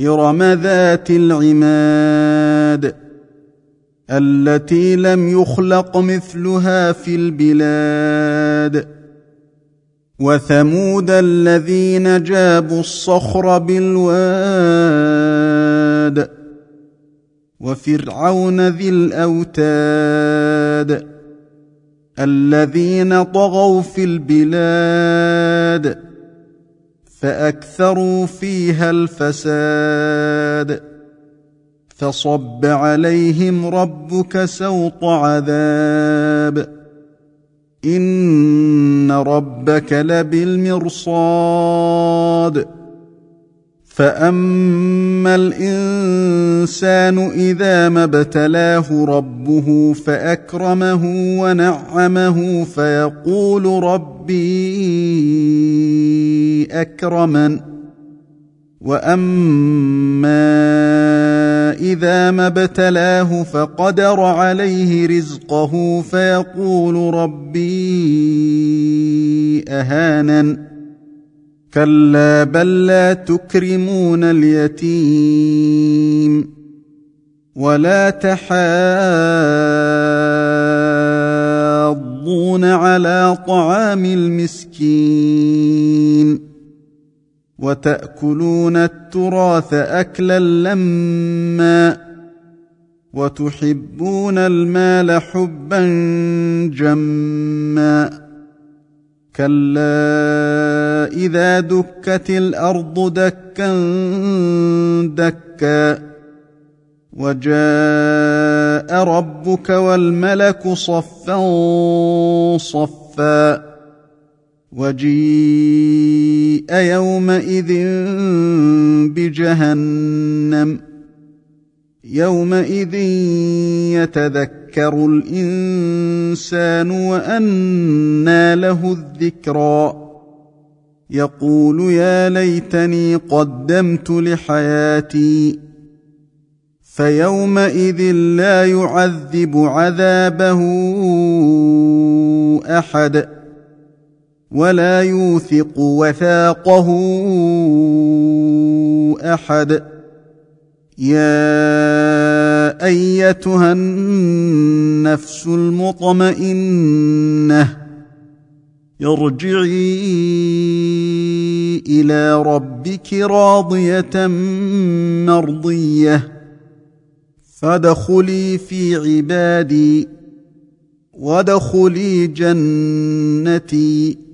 إرم ذات العماد التي لم يخلق مثلها في البلاد. وثمود الذين جابوا الصخر بالواد. وفرعون ذي الأوتاد الذين طغوا في البلاد. فأكثروا فيها الفساد. فصب عليهم ربك سوط عذاب. إن ربك لبالمرصاد. فأما الإنسان إذا ما ابتلاه ربه فأكرمه ونعمه فيقول ربي اكرمن وأما إذا ما ابتلاه فقدر عليه رزقه فيقول ربي أهانن. كلا بل لا تكرمون اليتيم. ولا تحاضون على طعام المسكين. وتأكلون التراث أكلا لما وتحبون المال حبا جمّا كلا إذا دكت الأرض دكا دكا وجاء ربك والملك صفا صفا وجيء يومئذ بجهنم. يومئذ يتذكر الإنسان وأنى له الذكرى. يقول يا ليتني قدمت لحياتي. فيومئذ لا يعذب عذابه أحد. ولا يوثق وثاقه أحد. يا أيتها النفس المطمئنة ارجعي إلى ربك راضية مرضية. فادخلي في عبادي وادخلي جنتي.